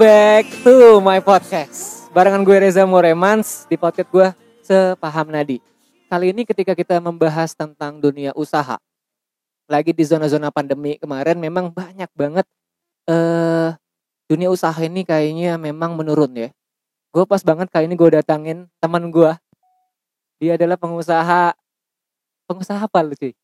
Back to my podcast. Barengan gue Reza Moremans di podcast gue Sepaham Nadi. Kali ini ketika kita membahas tentang dunia usaha. Lagi di zona-zona pandemi kemarin memang banyak banget eh dunia usaha ini kayaknya memang menurun ya. Gue pas banget kali ini gue datangin teman gue. Dia adalah pengusaha pengusaha apa lu sih?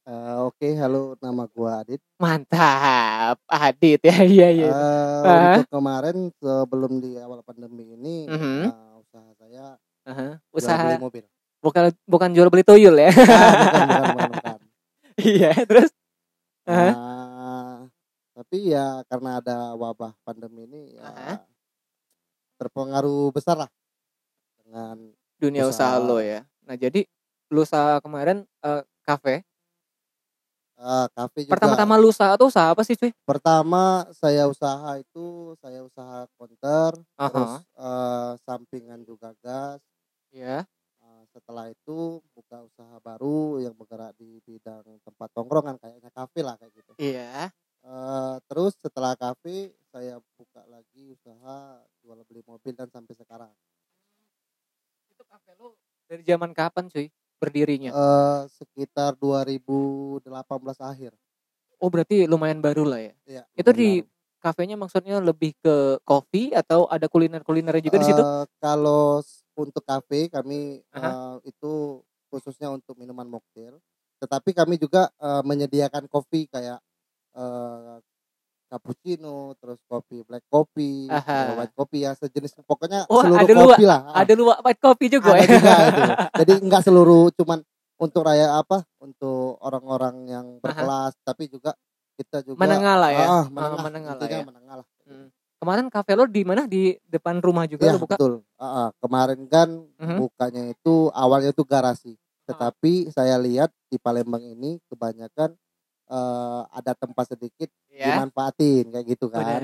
Eh, Oke, halo, nama gua Adit. Mantap, Adit ya, iya iya. Eh, Ah. Untuk kemarin sebelum di awal pandemi ini, Mhm. eh, usaha saya Aha, jual Usaha beli mobil. bukan bukan jual beli tuyul ya. Ah, bukan, bukan, bukan, bukan. Iya, terus Aha. Nah, tapi ya karena ada wabah pandemi ini, ya Aha. terpengaruh besar lah dengan dunia usaha, Usaha. lo ya. Nah, jadi lu usaha kemarin eh, kafe. Eh, kafe juga. Pertama-tama lu usaha tuh usaha apa sih, cuy? Pertama saya usaha itu saya usaha konter, terus Aha. eh, sampingan juga gas. Ya. Nah, setelah itu buka usaha baru yang bergerak di bidang tempat tongkrongan kayaknya kafe lah kayak gitu. Iya. Eh, terus setelah kafe saya buka lagi usaha jual beli mobil dan sampai sekarang. Itu kafe lu dari zaman kapan, cuy? Berdirinya. Eh, sekitar 2018 akhir. Oh, berarti lumayan baru lah ya. Iya. Itu di kafenya maksudnya lebih ke kopi atau ada kuliner-kulinernya juga di situ? Eh, kalau untuk kafe kami Aha. eh, itu khususnya untuk minuman mocktail. Tetapi kami juga eh, menyediakan kopi kayak eh, cappuccino, terus kopi black Aha. eh, white coffee ya sejenis pokoknya Oh, seluruh ada kopi lah. Ah, Ada luwak white coffee juga ada ya. juga itu. Jadi enggak seluruh cuman untuk raya apa untuk orang-orang yang berkelas tapi juga kita juga Menengah lah ya. Ah, Ah, menengah, menengah lah ya. menengah lah. Hmm. Kemarin kafe lo di mana? Di depan rumah juga Ya, lo buka? betul. Ah, ah. kemarin kan Mhm. bukanya itu awalnya itu garasi. Tetapi saya lihat di Palembang ini kebanyakan eh, ada tempat sedikit Ya. dimanfaatin kayak gitu kan. Benar.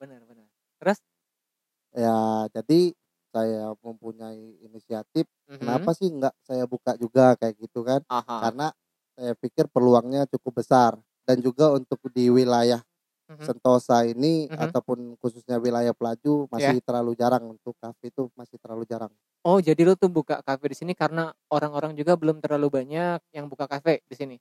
Benar, benar. Terus Ya, jadi saya mempunyai inisiatif, Mhm. kenapa sih enggak saya buka juga kayak gitu kan? Aha. Karena saya pikir peluangnya cukup besar dan juga untuk di wilayah Mhm. Sentosa ini Mhm. ataupun khususnya wilayah Pelaju masih terlalu jarang untuk kafe itu masih terlalu jarang. Oh, jadi lu tuh buka kafe di sini karena orang-orang juga belum terlalu banyak yang buka kafe di sini.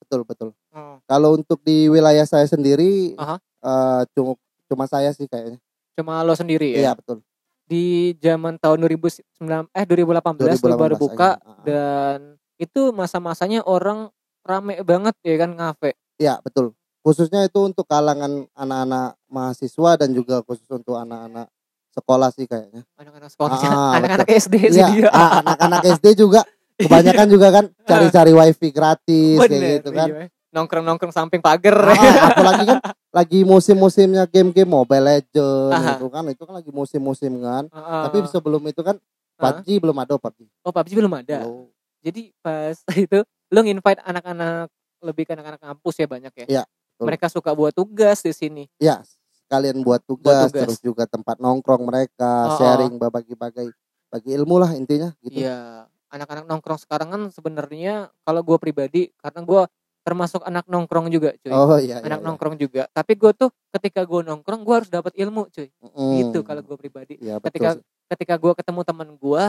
Betul betul. Oh. Kalau untuk di wilayah saya sendiri, Aha. eh, cuma cuma saya sih kayaknya. Cuma lo sendiri Iya ya. betul. Di zaman tahun 2009 eh 2018, lu baru 2018 buka aja. Ah. dan itu masa-masanya orang rame banget ya kan ngafe. Iya betul. Khususnya itu untuk kalangan anak-anak mahasiswa dan juga khusus untuk anak-anak sekolah sih kayaknya. Anak-anak sekolah, Ah, anak-anak SD sih Iya, dia. ah, anak-anak SD juga kebanyakan juga kan cari-cari wifi gratis kayak Bener, gitu kan. iya. Nongkrong-nongkrong samping pagar. Ah, apalagi kan lagi musim-musimnya game-game Mobile Legends Aha. itu kan itu kan lagi musim-musim kan. Heeh. Tapi sebelum itu kan. PUBG belum ada PUBG. oh PUBG belum ada. Belum. Jadi pas itu lu nginvite anak-anak lebih ke anak-anak kampus ya banyak ya. Iya, betul. Mereka suka buat tugas di sini. Ya, sekalian buat tugas, tugas. terus juga tempat nongkrong mereka, Oh, sharing bagi-bagi bagi ilmu lah intinya gitu. Iya, anak-anak nongkrong sekarang kan sebenarnya kalau gue pribadi karena gue termasuk anak nongkrong juga, cuy. Oh iya, anak iya, nongkrong juga. Tapi gue tuh ketika gue nongkrong gue harus dapat ilmu, cuy. iya. Mm. Gitu kalau gue pribadi. Iya, betul Ketika ketika gue ketemu teman gue,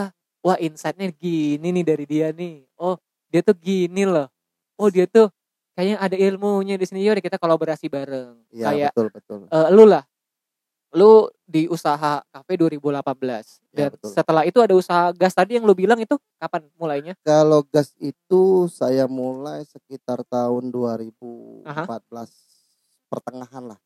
wah insightnya gini nih dari dia nih. Oh dia tuh gini loh. Oh dia tuh kayaknya ada ilmunya di sini. Yaudah kita kolaborasi bareng. Iya, Kayak betul betul. eh, lu lah, lu di usaha kafe 2018 Ya, dan betul. setelah itu ada usaha gas tadi yang lu bilang itu kapan mulainya? Kalau gas itu saya mulai sekitar tahun 2014 pertengahan lah.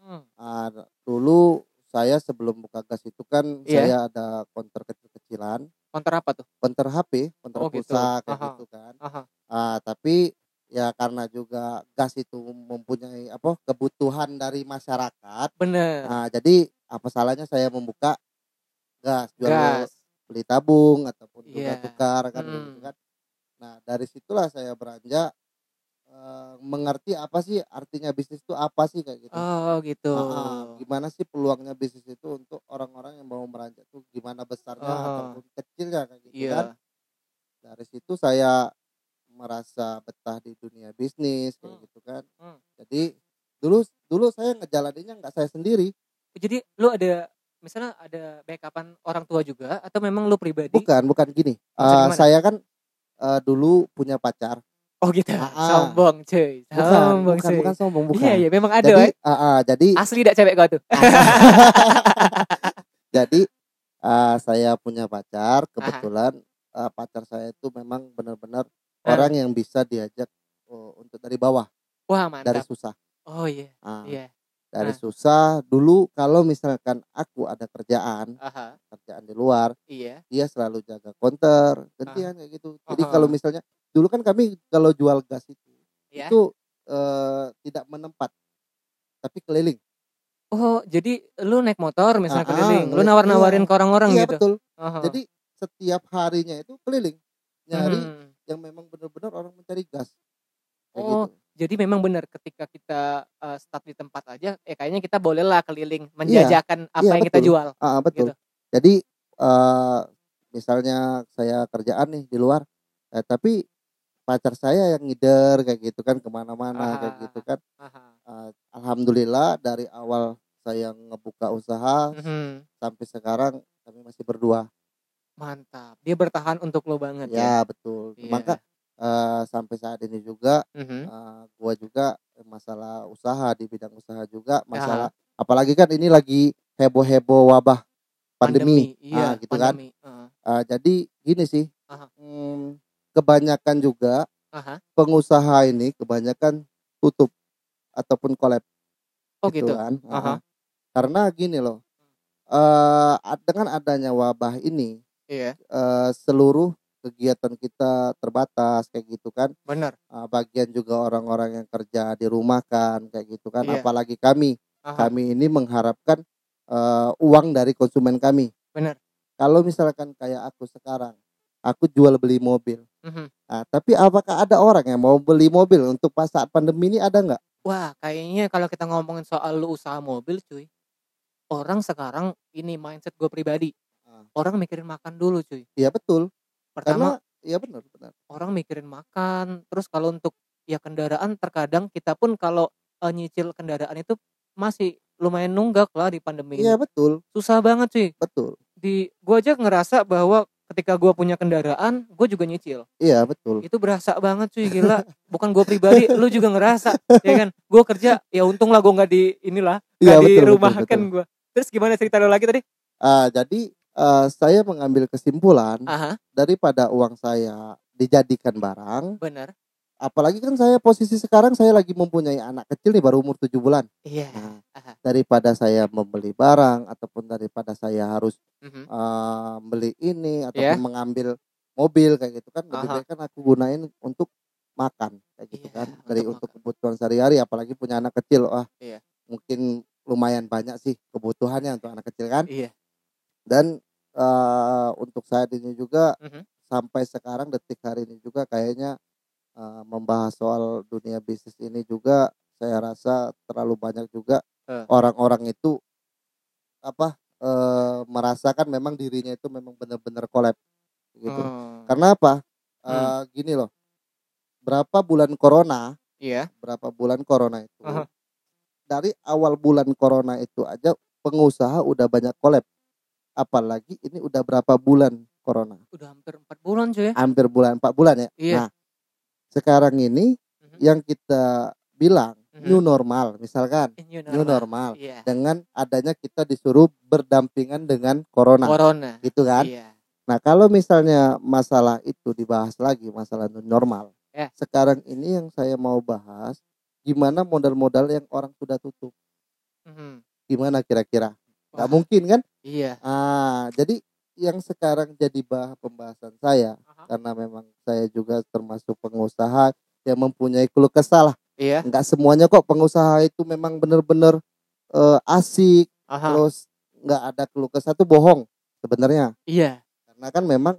Hmm. Ah, dulu saya sebelum buka gas itu kan Iya. saya ada konter kecil-kecilan, Konter apa tuh? konter HP, konter Oh, gitu. pulsa kayak Aha. gitu kan. Aha. Ah, tapi ya karena juga gas itu mempunyai apa kebutuhan dari masyarakat. Bener. Nah, jadi apa salahnya saya membuka gas jual gas. beli tabung ataupun Iya. tukar tukar kan Hmm. gitu kan. Nah, dari situlah saya beranjak eh, mengerti apa sih artinya bisnis itu apa sih kayak gitu. Oh gitu. Ah, ah, gimana sih peluangnya bisnis itu untuk orang-orang yang mau beranjak tuh gimana besarnya Ah. ataupun kecilnya kayak gitu Iya. kan. Dari situ saya merasa betah di dunia bisnis kayak Hmm. gitu kan. Hmm. Jadi dulu dulu saya ngejalaninnya nggak saya sendiri. Jadi lu ada misalnya ada backupan orang tua juga atau memang lu pribadi? bukan bukan gini gimana? saya kan eh, dulu punya pacar Oh gitu. Ah, ah. Sombong cuy. bukan Sombong bukan cuy. bukan sombong bukan Iya iya memang ada. jadi ah, jadi Asli dak cewek kau tuh. jadi eh, saya punya pacar kebetulan eh, pacar saya itu memang benar-benar. Orang yang bisa diajak oh, untuk dari bawah Wah dari mantap. susah Oh iya. Ah, Iya. dari Ah. susah dulu kalau misalkan aku ada kerjaan Aha. kerjaan di luar Iya. dia selalu jaga konter gantian kayak gitu jadi Aha. kalau misalnya dulu kan kami kalau jual gas itu Iya. itu eh, tidak menempat tapi keliling Oh jadi lu naik motor misalnya Ah, ah, keliling, lu iya. nawar-nawarin ke orang-orang iya gitu. betul Aha. jadi setiap harinya itu keliling nyari Hmm. Yang memang benar-benar orang mencari gas kayak Oh, gitu Jadi memang benar ketika kita eh, start di tempat aja, eh kayaknya kita bolehlah keliling menjajakan apa iya, yang kita betul. jual. ah betul gitu. jadi eh, misalnya saya kerjaan nih di luar eh, tapi pacar saya yang ngider kayak gitu kan ke mana-mana kayak Ah. gitu kan. Eh, alhamdulillah dari awal saya ngebuka usaha Mhm. sampai sekarang kami masih berdua Mantap. Dia bertahan untuk lo banget ya. ya betul Iya. maka eh, sampai saat ini juga Mhm. eh, gua juga masalah usaha di bidang usaha juga Ya. masalah apalagi kan ini lagi heboh-heboh wabah pandemi, Iya, Ah, gitu kan pandemi. Heeh. Eh, jadi gini sih hmm, kebanyakan juga Aha. pengusaha ini kebanyakan tutup ataupun collab Oh gitu. kan Aha. Ah, karena gini loh eh dengan adanya wabah ini Iya, eh, seluruh kegiatan kita terbatas kayak gitu kan benar. Uh, bagian juga orang-orang yang kerja di rumah kan kayak gitu kan Iya. apalagi kami Aha. kami ini mengharapkan uh, uang dari konsumen kami Benar. kalau misalkan kayak aku sekarang aku jual beli mobil Mhm. nah, tapi apakah ada orang yang mau beli mobil untuk pas saat pandemi ini ada nggak Wah, kayaknya kalau kita ngomongin soal lu usaha mobil, cuy. Orang sekarang ini mindset gue pribadi. Orang mikirin makan dulu, cuy. Iya betul. Pertama, karena ya benar benar. orang mikirin makan terus kalau untuk ya kendaraan terkadang kita pun kalau eh, nyicil kendaraan itu masih lumayan nunggak lah di pandemi iya betul. Susah banget sih betul. Di gua aja ngerasa bahwa ketika gua punya kendaraan gue juga nyicil. Iya betul. Itu berasa banget cuy gila. Bukan gua pribadi lu juga ngerasa ya kan? Gua kerja ya untung lah gua nggak di inilah iya nggak di rumah kan gua. Terus gimana cerita lo lagi tadi? Ah, jadi uh, saya mengambil kesimpulan aha daripada uang saya dijadikan barang benar apalagi kan saya posisi sekarang saya lagi mempunyai anak kecil nih baru umur tujuh bulan iya Nah, aha daripada saya membeli barang ataupun daripada saya harus Mhm. uh, beli ini ataupun Iya. mengambil mobil kayak gitu kan lebih Aha. baik kan aku gunain untuk makan kayak gitu Iya, kan dari untuk untuk kebutuhan sehari-hari apalagi punya anak kecil wah Iya. mungkin lumayan banyak sih kebutuhannya untuk anak kecil kan iya dan uh, untuk saat ini juga Mhm. sampai sekarang detik hari ini juga kayaknya uh, membahas soal dunia bisnis ini juga saya rasa terlalu banyak juga Eh. orang-orang itu apa uh, merasakan memang dirinya itu memang benar-benar collab gitu Hmm. karena apa Uh, gini loh berapa bulan corona iya berapa bulan corona itu Aha. dari awal bulan corona itu aja pengusaha udah banyak collab apalagi ini udah berapa bulan corona udah hampir empat bulan cuy ya hampir bulan empat bulan ya Iya. nah sekarang ini Mhm. yang kita bilang Mhm. new normal misalkan New new normal Iya. dengan adanya kita disuruh berdampingan dengan corona Corona. gitu kan Iya. nah kalau misalnya masalah itu dibahas lagi masalah new normal Ya. sekarang ini yang saya mau bahas gimana modal-modal yang orang sudah tutup Mhm. gimana kira-kira nggak Wah, mungkin kan Iya. ah jadi yang sekarang jadi bahan pembahasan saya Aha. karena memang saya juga termasuk pengusaha yang mempunyai keluh kesah lah Iya. nggak semuanya kok pengusaha itu memang benar-benar eh, asik Aha. terus nggak ada keluh kesah itu bohong sebenarnya Iya. karena kan memang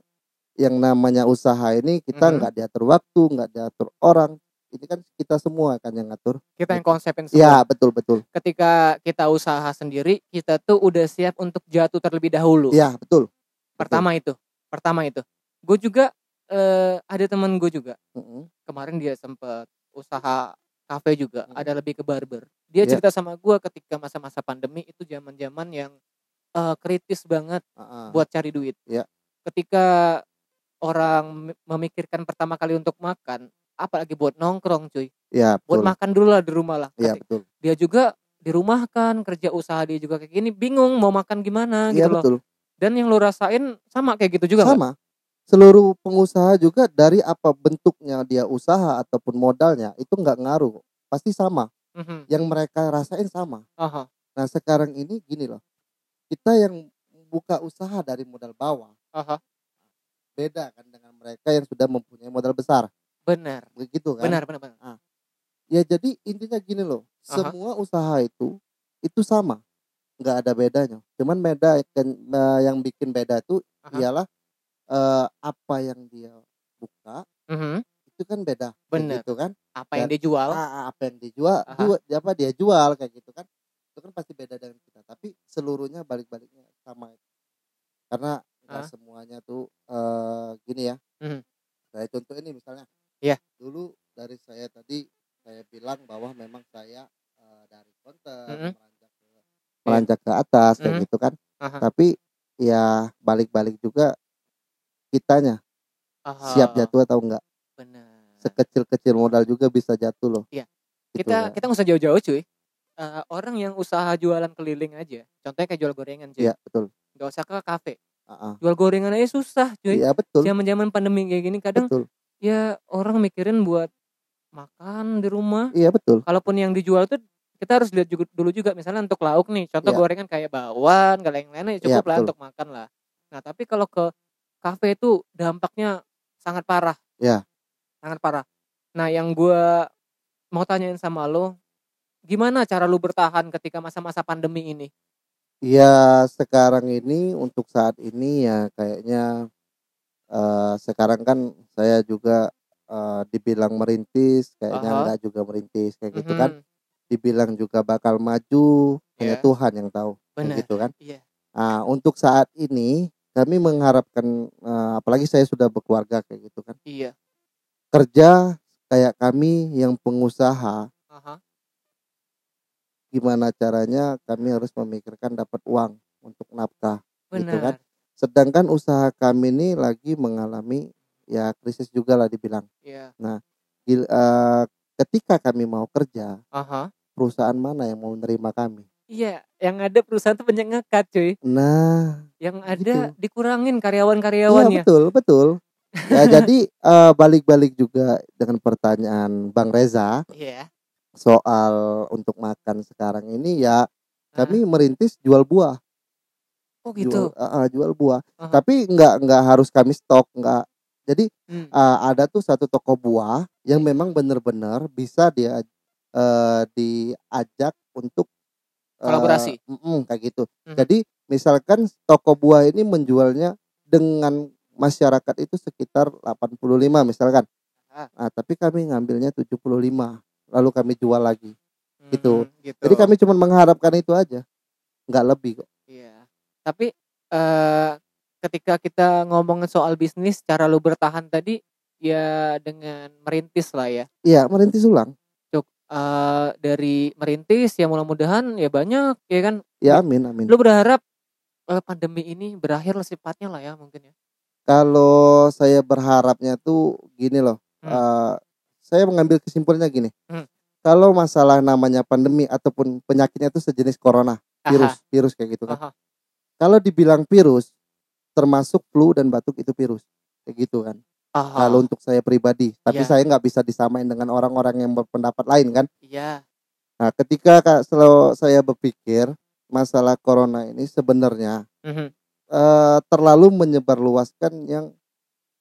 yang namanya usaha ini kita Mhm. nggak diatur waktu nggak diatur orang ini kan kita semua kan yang ngatur Kita yang konsepin semua. ya betul betul Ketika kita usaha sendiri, kita tuh udah siap untuk jatuh terlebih dahulu. ya betul Pertama itu. Pertama itu. Gue juga eh, ada temen gue juga. Mm-mm. Kemarin dia sempet usaha kafe juga, Hmm. ada lebih ke barber. Dia Iya. cerita sama gua ketika masa-masa pandemi itu zaman-zaman yang eh, kritis banget Heeh. buat cari duit. Iya. Ketika orang me- memikirkan pertama kali untuk makan, apalagi buat nongkrong cuy. Buat betul. makan dulu lah di rumah lah. Iya, Ketik- betul. Dia juga dirumahkan, kerja usaha dia juga kayak gini, bingung mau makan gimana Iya, gitu loh. betul. Dan yang lu rasain sama kayak gitu juga? Sama. Seluruh pengusaha juga dari apa bentuknya dia usaha ataupun modalnya itu nggak ngaruh. Pasti sama. Mhm. Yang mereka rasain sama. Aha, Nah, sekarang ini gini loh. Kita yang buka usaha dari modal bawah aha. beda kan dengan mereka yang sudah mempunyai modal besar. Benar. Begitu kan? Benar, benar, benar. Ya jadi intinya gini loh, Aha. semua usaha itu itu sama, nggak ada bedanya. Cuman beda kan eh, yang bikin beda itu Aha. ialah eh, apa yang dia buka Mhm. itu kan beda, Bener. gitu kan? Apa yang Dan- dijual? Ah, ah, apa yang dijual, jual, apa dia jual kayak gitu kan? Itu kan pasti beda dengan kita. Tapi seluruhnya balik-baliknya sama. Karena nggak Ah. semuanya tuh eh, gini ya. Mhm. Saya contoh ini misalnya. Saya tadi saya bilang bahwa memang saya eh, dari konten Mhm. meranjak ke meranjak ke atas kayak Mhm. gitu kan. Aha. Tapi ya balik-balik juga kitanya Aha. siap jatuh atau enggak. Benar. Sekecil-kecil modal juga bisa jatuh loh. Iya. Gitu Kita ya. kita nggak usah jauh-jauh cuy. Eh, orang yang usaha jualan keliling aja, contohnya kayak jual gorengan cuy, Iya, betul. nggak usah ke kafe, Ah, ah. jual gorengan aja susah cuy. Iya, betul. Zaman-zaman pandemi kayak gini kadang Betul. ya orang mikirin buat makan di rumah. Iya, betul. Kalaupun yang dijual tuh kita harus lihat juga, dulu juga misalnya untuk lauk nih, contoh Iya. gorengan kayak bawang, gak lain-lain ya cukup lah betul. untuk makan lah. Nah tapi kalau ke kafe itu dampaknya sangat parah. Iya. Sangat parah. Nah yang gua mau tanyain sama lo, gimana cara lu bertahan ketika masa-masa pandemi ini? Iya, sekarang ini untuk saat ini ya kayaknya eh sekarang kan saya juga eh, dibilang merintis, kayaknya Aha. enggak juga merintis kayak gitu kan. Mhm, Dibilang juga bakal maju, hanya Iya. Tuhan yang tahu. kayak Benar. gitu kan. Iya. Nah, untuk saat ini kami mengharapkan eh, apalagi saya sudah berkeluarga kayak gitu kan. Iya. Kerja kayak kami yang pengusaha Aha. gimana caranya kami harus memikirkan dapat uang untuk nafkah Gitu kan. sedangkan usaha kami ini lagi mengalami ya krisis juga lah dibilang Iya. Gil- eh, ketika kami mau kerja Aha. perusahaan mana yang mau menerima kami Iya, yang ada perusahaan tuh banyak ngekat cuy. nah Yang ada Gitu. dikurangin iya karyawan-karyawannya. betul betul ya jadi eh, balik-balik juga dengan pertanyaan bang Reza Iya. soal untuk makan sekarang ini ya kami merintis jual buah Oh gitu. jual, eh, jual buah Aha. tapi nggak nggak harus kami stok nggak jadi Hmm. uh, ada tuh satu toko buah yang memang benar-benar bisa dia uh, diajak untuk uh, Kolaborasi. mm-mm, kayak gitu. Mhm. Jadi misalkan toko buah ini menjualnya dengan masyarakat itu sekitar 85 misalkan. Ah. Nah, tapi kami ngambilnya 75 lalu kami jual lagi. gitu. Hmm, gitu. Jadi kami cuma mengharapkan itu aja. nggak lebih kok. Iya. Tapi eh ketika kita ngomongin soal bisnis, cara lu bertahan tadi ya dengan merintis lah ya. Iya, merintis ulang. Cuk, eh dari merintis ya mudah-mudahan ya banyak ya kan. Ya amin amin. Lu berharap eh, pandemi ini berakhir lah sifatnya lah ya mungkin ya. Kalau saya berharapnya tuh gini loh. Hmm. eh, saya mengambil kesimpulannya gini. Hmm. Kalau masalah namanya pandemi ataupun penyakitnya itu sejenis corona, virus, virus kayak gitu kan. Aha. Kalau dibilang virus, termasuk flu dan batuk itu virus, kayak gitu kan. Aha. Kalau untuk saya pribadi, tapi Iya. saya nggak bisa disamain dengan orang-orang yang berpendapat lain kan. Iya. Nah, ketika Kak, selalu saya berpikir masalah corona ini sebenarnya Mhm. eh, terlalu menyebarluaskan yang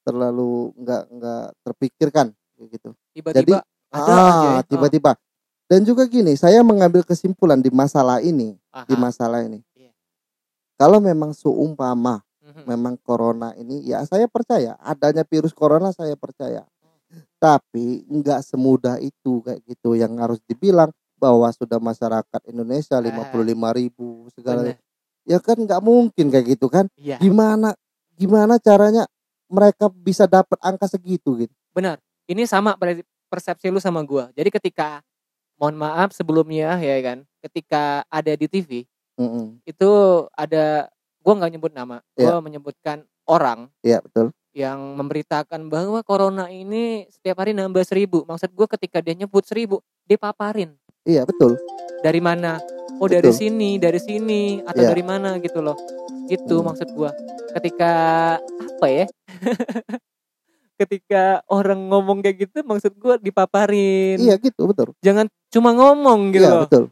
terlalu nggak nggak terpikirkan kayak gitu. Tiba-tiba ada aja ah, ya. tiba-tiba. Dan juga gini, saya mengambil kesimpulan di masalah ini, Ah, di aha. masalah ini. Iya. Kalau memang seumpama Mhm. memang corona ini, ya saya percaya adanya virus corona saya percaya. Tapi nggak semudah itu kayak gitu yang harus dibilang bahwa sudah masyarakat Indonesia 55 ribu segala Bener. ya kan nggak mungkin kayak gitu kan Iya. gimana gimana caranya mereka bisa dapat angka segitu gitu Benar. Ini sama persepsi lu sama gua. Jadi ketika mohon maaf sebelumnya ya kan ketika ada di TV Mm-mm. itu ada gua nggak nyebut nama gua menyebutkan orang Iya betul. yang memberitakan bahwa corona ini setiap hari nambah seribu maksud gua ketika dia nyebut seribu dipaparin Iya betul. dari mana oh dari Betul. sini dari sini atau Iya. dari mana gitu loh itu Hmm. maksud gua ketika apa ya ketika orang ngomong kayak gitu maksud gua dipaparin Iya gitu betul. jangan cuma ngomong gitu Iya loh betul.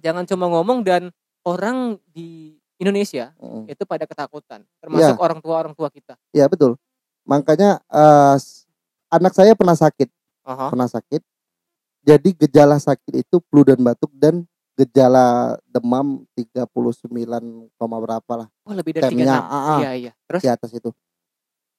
jangan cuma ngomong dan orang di Indonesia Mm. itu pada ketakutan termasuk Iya. orang tua orang tua kita Iya betul. Makanya s- anak saya pernah sakit, Aha. pernah sakit. Jadi gejala sakit itu flu dan batuk dan gejala demam 39, koma berapa lah oh lebih dari temnya enam ah, ah, iya iya terus di atas itu.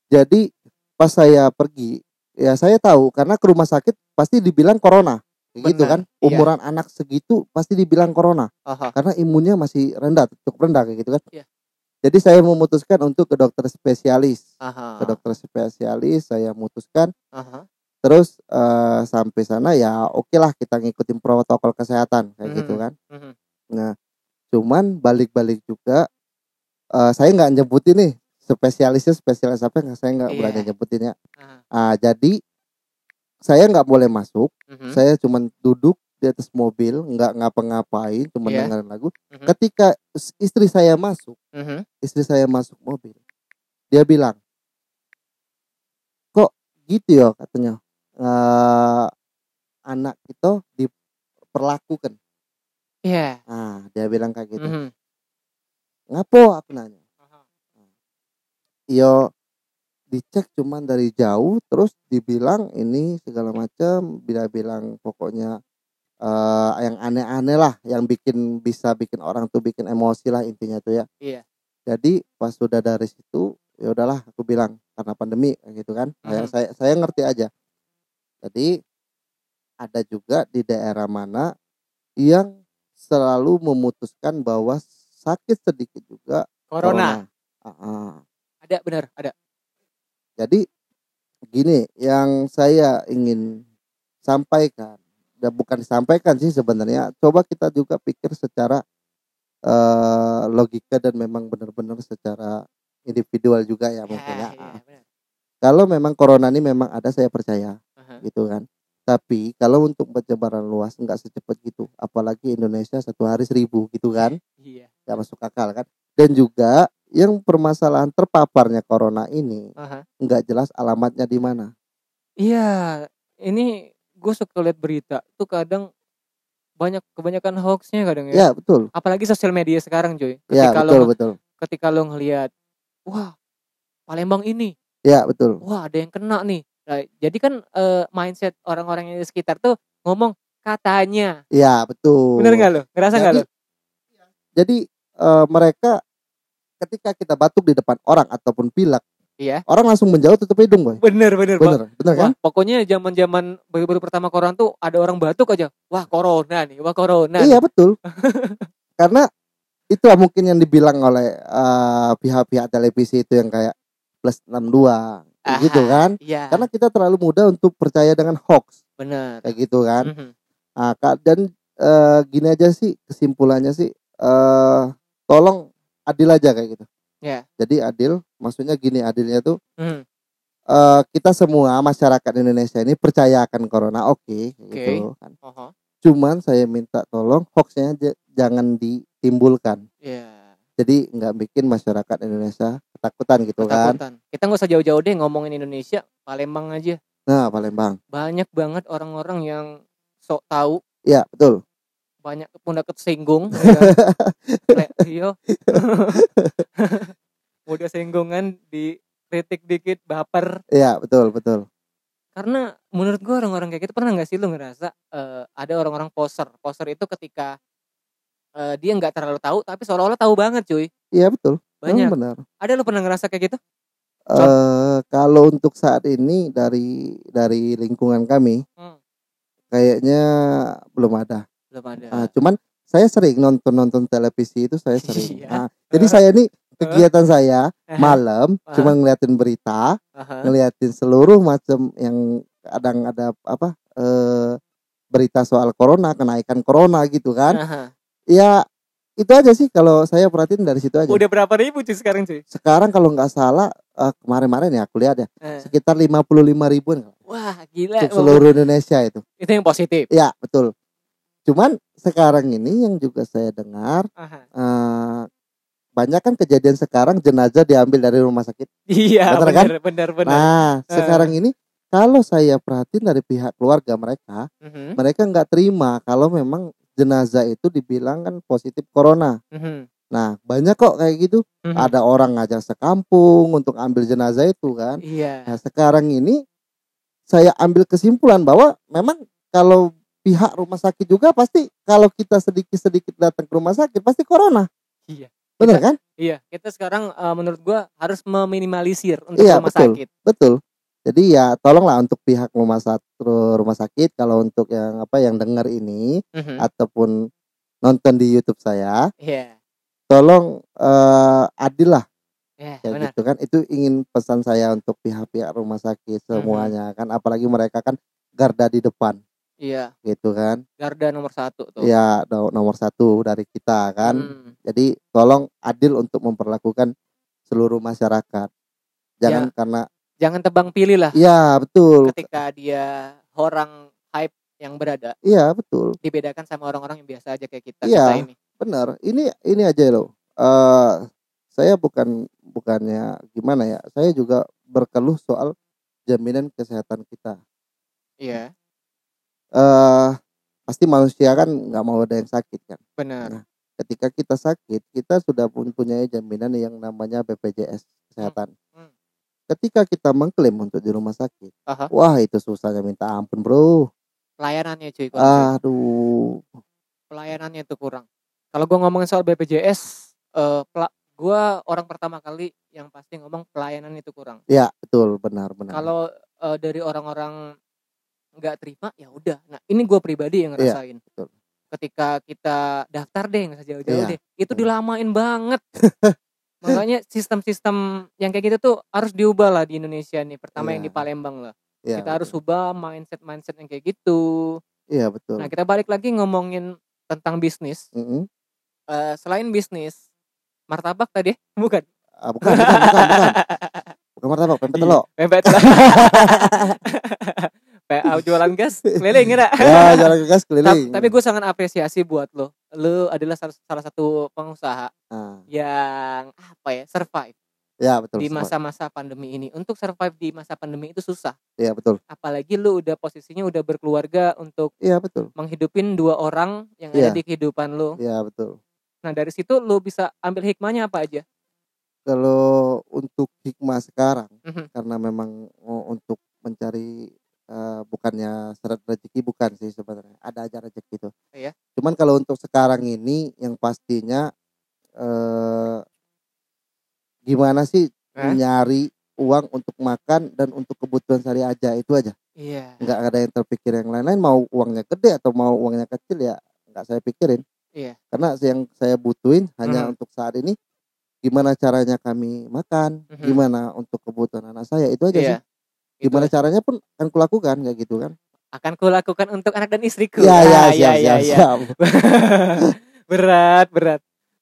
Jadi pas saya pergi, ya saya tahu karena ke rumah sakit pasti dibilang corona, Kayak gitu Benar, kan. iya. Umuran anak segitu pasti dibilang corona Aha. karena imunnya masih rendah, cukup rendah kayak gitu kan. Iya. Jadi saya memutuskan untuk ke dokter spesialis. Aha. Ke dokter spesialis saya memutuskan Aha. terus eh, sampai sana ya oke lah kita ngikutin protokol kesehatan kayak gitu Mhm. kan. Mhm. Nah, cuman balik-balik juga eh, saya nggak nyebutin nih spesialisnya spesialis apa saya nggak Iya. berani nyebutin ya. Aha. Ah, jadi saya nggak boleh masuk, Mhm. saya cuman duduk di atas mobil, nggak ngapa-ngapain, cuma Iya. dengerin lagu. Mhm. Ketika is- istri saya masuk, Mhm. istri saya masuk mobil, dia bilang, kok gitu ya katanya, eh anak kita diperlakukan. Iya. Ah, dia bilang kayak gitu. Mhm. Ngapo aku nanya. Yo dicek cuman dari jauh terus dibilang ini segala macam bila bilang pokoknya eh yang aneh-aneh lah yang bikin bisa bikin orang tuh bikin emosi lah intinya tuh ya Iya. jadi pas sudah dari situ ya udahlah aku bilang karena pandemi gitu kan saya Mhm. saya saya ngerti aja jadi ada juga di daerah mana yang selalu memutuskan bahwa sakit sedikit juga corona Ah, ah. ada benar ada Jadi gini yang saya ingin sampaikan dan bukan disampaikan sih sebenarnya coba kita juga pikir secara eh, logika dan memang benar-benar secara individual juga ya mungkin ya. benar. Kalau memang corona ini memang ada saya percaya Aha. gitu kan. Tapi kalau untuk penyebaran luas nggak secepat gitu, apalagi Indonesia satu hari seribu gitu kan, iya nggak masuk akal kan. Dan juga yang permasalahan terpaparnya corona ini nggak jelas alamatnya di mana. Iya, ini gue suka lihat berita tuh kadang banyak kebanyakan hoaxnya kadang ya. Ya betul. Apalagi sosial media sekarang, Joy. Ya Ketika betul lo betul. ketika lo ngelihat, wah Palembang ini, Ya betul. wah ada yang kena nih. Nah, jadi kan eh, mindset orang-orang yang di sekitar tuh ngomong katanya, Ya betul. bener nggak lo? Ngerasa nggak lo? Jadi- Jadi eh, mereka ketika kita batuk di depan orang ataupun pilek, Iya, orang langsung menjauh tutup hidung boy. bener bener. Pak. Bener, bener kan? Wah, pokoknya zaman-zaman baru-baru pertama corona tuh ada orang batuk aja. Wah, corona nih, wah corona. Iya betul. Karena itu mungkin yang dibilang oleh eh, pihak-pihak televisi itu yang kayak plus 62 kayak gitu kan. Iya. Karena kita terlalu mudah untuk percaya dengan hoax bener. kayak gitu kan. Mhm. Nah, Kak, dan eh, gini aja sih kesimpulannya sih eh tolong adil aja kayak gitu. Ya. Jadi adil, maksudnya gini adilnya tuh Mhm. eh kita semua masyarakat Indonesia ini percaya akan corona, oke, Oke. gitu kan. Oho. Cuman saya minta tolong hoaxnya jangan ditimbulkan. Iya. Jadi nggak bikin masyarakat Indonesia ketakutan gitu kan. Ketakutan. Kita nggak usah jauh-jauh deh ngomongin Indonesia, Palembang aja. Nah, Palembang. Banyak banget orang-orang yang sok tahu, Ya, betul. Banyak mudah kesinggung. ya kan? Iya. mudah singgungan di kritik dikit baper Iya, betul, betul. karena menurut gua orang-orang kayak gitu pernah nggak sih lu ngerasa eh, ada orang-orang poser poser itu ketika eh, dia nggak terlalu tahu tapi seolah-olah tahu banget cuy Iya, betul. banyak Memang benar. ada lu pernah ngerasa kayak gitu eh kalau untuk saat ini dari dari lingkungan kami Hmm. kayaknya belum ada. Belum ada Ah, cuman saya sering nonton nonton televisi itu saya sering. Iya. Ah, jadi saya nih kegiatan saya Aha, malam Ah. cuma ngeliatin berita, aha. ngeliatin seluruh macam yang kadang ada apa eh berita soal corona kenaikan corona gitu kan Aha. ya itu aja sih kalau saya perhatiin dari situ aja Udah berapa ribu cuy sekarang cuy? sekarang kalau nggak salah eh, kemarin-kemarin ya aku lihat ya Eh. sekitar 55 ribuan Wah gila. untuk seluruh Indonesia itu Itu yang positif. ya betul cuman sekarang ini yang juga saya dengar Aha. eh, banyak kan kejadian sekarang jenazah diambil dari rumah sakit Iya Bener kan? benar benar benar. nah Eh. sekarang ini kalau saya perhatiin dari pihak keluarga mereka Mhm, mereka nggak terima kalau memang jenazah itu dibilang kan positif corona mhm, nah banyak kok kayak gitu mhm. ada orang ngajak sekampung untuk ambil jenazah itu kan Iya. Nah sekarang ini saya ambil kesimpulan bahwa memang kalau pihak rumah sakit juga pasti kalau kita sedikit-sedikit datang ke rumah sakit pasti corona. Iya. Kita- kan? Iya, kita sekarang eh, menurut gua harus meminimalisir untuk Iya, rumah betul. sakit. Betul. Jadi ya tolonglah untuk pihak rumah sakit rumah sakit kalau untuk yang apa yang dengar ini Mhm, ataupun nonton di YouTube saya, Iya, tolong eh, adil lah kayak benar. gitu kan. Itu ingin pesan saya untuk pihak-pihak rumah sakit semuanya kan apalagi mereka kan garda di depan Iya, gitu kan. garda nomor satu tuh. Ya no- nomor satu dari kita kan. Hmm, Jadi tolong adil untuk memperlakukan seluruh masyarakat. Jangan karena Jangan tebang pilih lah iya betul. ketika dia orang hype yang berada Iya betul. dibedakan sama orang-orang yang biasa aja kayak kita, Iya. kita ini. Benar. Ini ini aja loh. Eh saya bukan bukannya gimana ya. Saya juga berkeluh soal jaminan kesehatan kita. Iya, Eh pasti manusia kan nggak mau ada yang sakit kan. benar. Ketika kita sakit, kita sudah mempunyai jaminan yang namanya BPJS kesehatan. Hmm. Ketika kita mengklaim untuk di rumah sakit, Aha. wah itu susahnya minta ampun bro. Pelayanannya cuy. Aduh, pelayanannya itu kurang. Kalau gua ngomongin soal BPJS, eh pela- gua orang pertama kali yang pasti ngomong pelayanan itu kurang. ya betul benar benar. Kalau eh, dari orang-orang nggak terima, ya udah. Nah ini gua pribadi yang Iya, ngerasain. betul. Ketika kita daftar deh, nggak usah jauh-jauh Iya, deh, itu dilamain banget. Makanya sistem-sistem yang kayak gitu tuh harus diubah lah di Indonesia nih. Pertama yang Iya. di Palembang lah. ya, kita harus betul. ubah mindset-mindset yang kayak gitu. Iya betul. Nah kita balik lagi ngomongin tentang bisnis. Mm-mm. Eh, selain bisnis, martabak tadi bukan? Ah, bukan, bukan, bukan, bukan. Bukan martabak, pempek telok. Pempek PA jualan gas keliling ya Ya, jalan ke gas Ta- keliling. tapi gue sangat apresiasi buat lo lo adalah salah, satu pengusaha Ah, yang apa ya survive ya betul. di masa-masa pandemi ini untuk survive di masa pandemi itu susah Iya betul. apalagi lo udah posisinya udah berkeluarga untuk Iya betul. menghidupin dua orang yang Iya. ada di kehidupan lo Iya betul. nah dari situ lo bisa ambil hikmahnya apa aja Kalau untuk hikmah sekarang, Mhm. karena memang oh, untuk mencari eh, bukannya seret rezeki bukan sih sebenarnya. Ada aja rezeki itu. Iya. Cuman kalau untuk sekarang ini yang pastinya eh gimana sih Hah? nyari uang untuk makan dan untuk kebutuhan sehari aja itu aja. iya nggak ada yang terpikir yang lain-lain mau uangnya gede atau mau uangnya kecil ya nggak saya pikirin Iya. karena yang saya butuhin hanya Mhm. untuk saat ini gimana caranya kami makan Mhm. gimana untuk kebutuhan anak saya itu aja iya sih gimana caranya pun akan kulakukan kayak gitu kan. Akan kulakukan untuk anak dan istriku ya ya Ah, siap iya, siap, iya. siap. berat berat.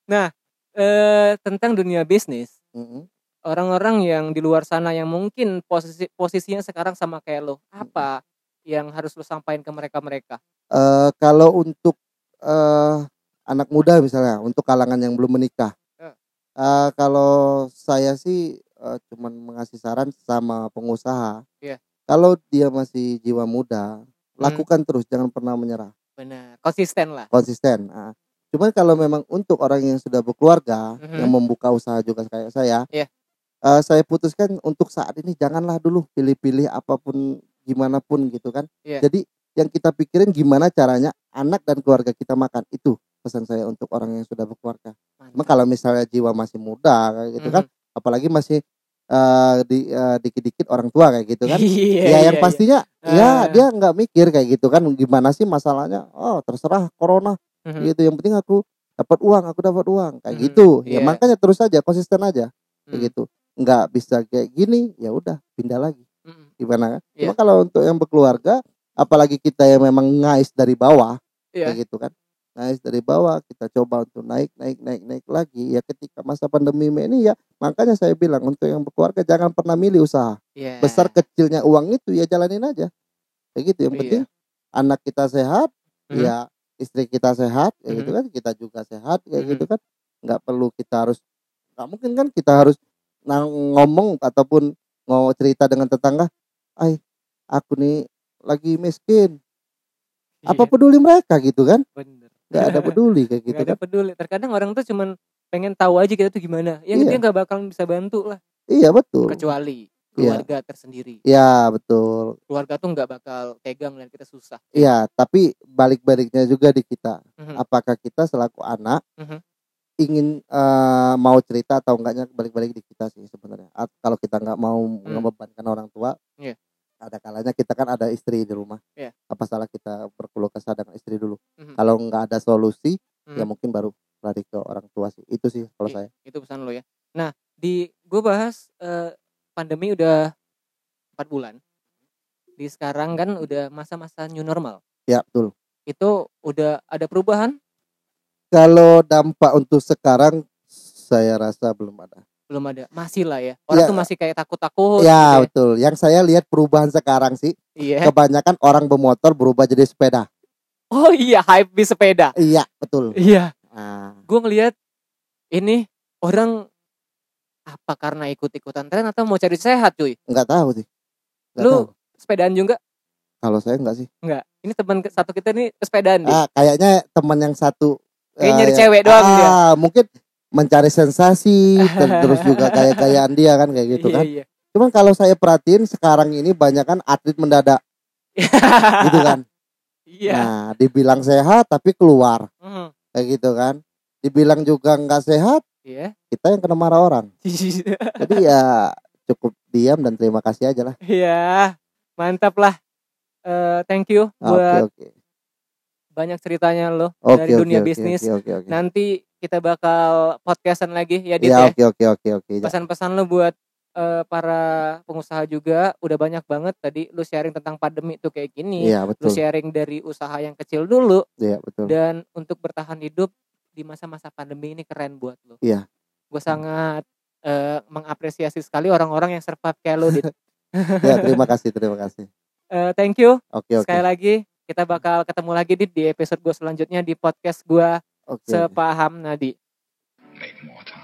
Nah eh, tentang dunia bisnis. Mhm. orang-orang yang di luar sana yang mungkin posisi posisinya sekarang sama kayak lo apa yang harus lo sampaikan ke mereka mereka Eh, kalau untuk eh, anak muda misalnya untuk kalangan yang belum menikah. Eh, kalau saya sih eh, cuman mengasih saran sama pengusaha Iya. kalau dia masih jiwa muda lakukan terus jangan pernah menyerah benar konsisten lah konsisten Nah, cuman kalau memang untuk orang yang sudah berkeluarga Mhm. yang membuka usaha juga kayak saya Iya. eh, saya putuskan untuk saat ini janganlah dulu pilih-pilih apa pun gimana pun gitu kan Iya. jadi yang kita pikirin gimana caranya anak dan keluarga kita makan itu pesan saya untuk orang yang sudah berkeluarga Cuma Mantap. kalau misalnya jiwa masih muda kayak gitu kan Mhm. apalagi masih eh, di eh, dikit-dikit orang tua kayak gitu kan Iya, ya yang iya, pastinya Ah. ya dia nggak mikir kayak gitu kan gimana sih masalahnya oh terserah corona iya. Mhm. gitu yang penting aku dapat uang aku dapat uang kayak Mhm, gitu ya iya. makanya terus aja konsisten aja kayak Hmm. gitu nggak bisa kayak gini ya udah pindah lagi Mhm. gimana kan Iya. cuma kalau untuk yang berkeluarga apalagi kita yang memang ngais dari bawah Iya. kayak gitu kan ngais dari bawah kita coba untuk naik naik naik naik lagi ya ketika masa pandemi ini ya makanya saya bilang untuk yang berkeluarga jangan pernah milih usaha Iya. besar kecilnya uang itu ya jalanin aja kayak gitu yang Iya. penting anak kita sehat Mhm. ya istri kita sehat kayak gitu Mhm. kan kita juga sehat kayak Mhm. gitu kan nggak perlu kita harus nggak mungkin kan kita harus ngomong ataupun mau cerita dengan tetangga ay aku nih lagi miskin apa Iya, peduli mereka gitu kan bener. Nggak ada peduli kayak gitu Nggak ada kan peduli. Terkadang orang tuh cuman pengen tahu aja kita tuh gimana. Yang Iya. dia nggak bakal bisa bantu lah. iya betul Kecuali Iya. keluarga tersendiri. ya betul Keluarga tuh nggak bakal tegang dan kita susah. Iya, tapi balik-baliknya juga di kita. Mhm. Apakah kita selaku anak Mhm. ingin eh, mau cerita atau enggaknya balik-balik di kita sih sebenarnya. Kalau kita nggak mau membebankan orang tua, Hmm. Ada kalanya kita kan ada istri di rumah. Iya. Apa salah kita berkeluh kesah dengan istri dulu? Mhm. Kalau nggak ada solusi, Mhm. ya mungkin baru lari ke orang tua sih. Itu sih kalau Iya. saya. itu pesan lo ya nah di gue bahas eh, pandemi udah empat bulan di sekarang kan udah masa-masa new normal Ya betul. itu udah ada perubahan Kalau dampak untuk sekarang, saya rasa belum ada. Belum ada masih lah ya orang Ya. tuh masih kayak takut-takut ya gitu betul. Yang saya lihat perubahan sekarang sih, iya kebanyakan orang bermotor berubah jadi sepeda. oh iya hype di sepeda Iya betul. iya Nah, gue ngelihat ini orang apa karena ikut-ikutan tren atau mau cari sehat cuy nggak tahu sih. Nggak Lu tahu. sepedaan juga Kalau saya nggak sih. enggak ini teman satu kita nih sepedaan Ah, kayaknya teman yang satu. Kayak eh, nyari yang- cewek doang ah, dia. Mungkin mencari sensasi ter- terus juga kayak-kayaan dia kan kayak gitu iya kan. iya Cuman kalau saya perhatiin sekarang ini banyak kan atlet mendadak gitu kan. iya Nah, dibilang sehat tapi keluar Mhm. kayak gitu kan. Dibilang juga nggak sehat, iya kita yang kena marah orang. Jadi ya cukup diam dan terima kasih aja lah. Iya, mantap lah. Eh, thank you Oke buat oke. banyak ceritanya lo Oke dari oke, dunia oke, bisnis. Oke oke oke. Nanti kita bakal podcastan lagi ya Dit Ya ya. oke oke oke oke. Pesan-pesan lo buat eh, para pengusaha juga udah banyak banget tadi lu sharing tentang pandemi tuh kayak gini. Iya Lu betul. sharing dari usaha yang kecil dulu Iya betul. dan untuk bertahan hidup di masa-masa pandemi ini keren buat lo. Iya. Gue sangat eh, mengapresiasi sekali orang-orang yang survive kayak lo Dit. Ya terima kasih terima kasih. Eh, thank you. Oke oke. Sekali lagi kita bakal ketemu lagi Dit, di episode gue selanjutnya di podcast gue Oke. sepaham Nadi. Make more time.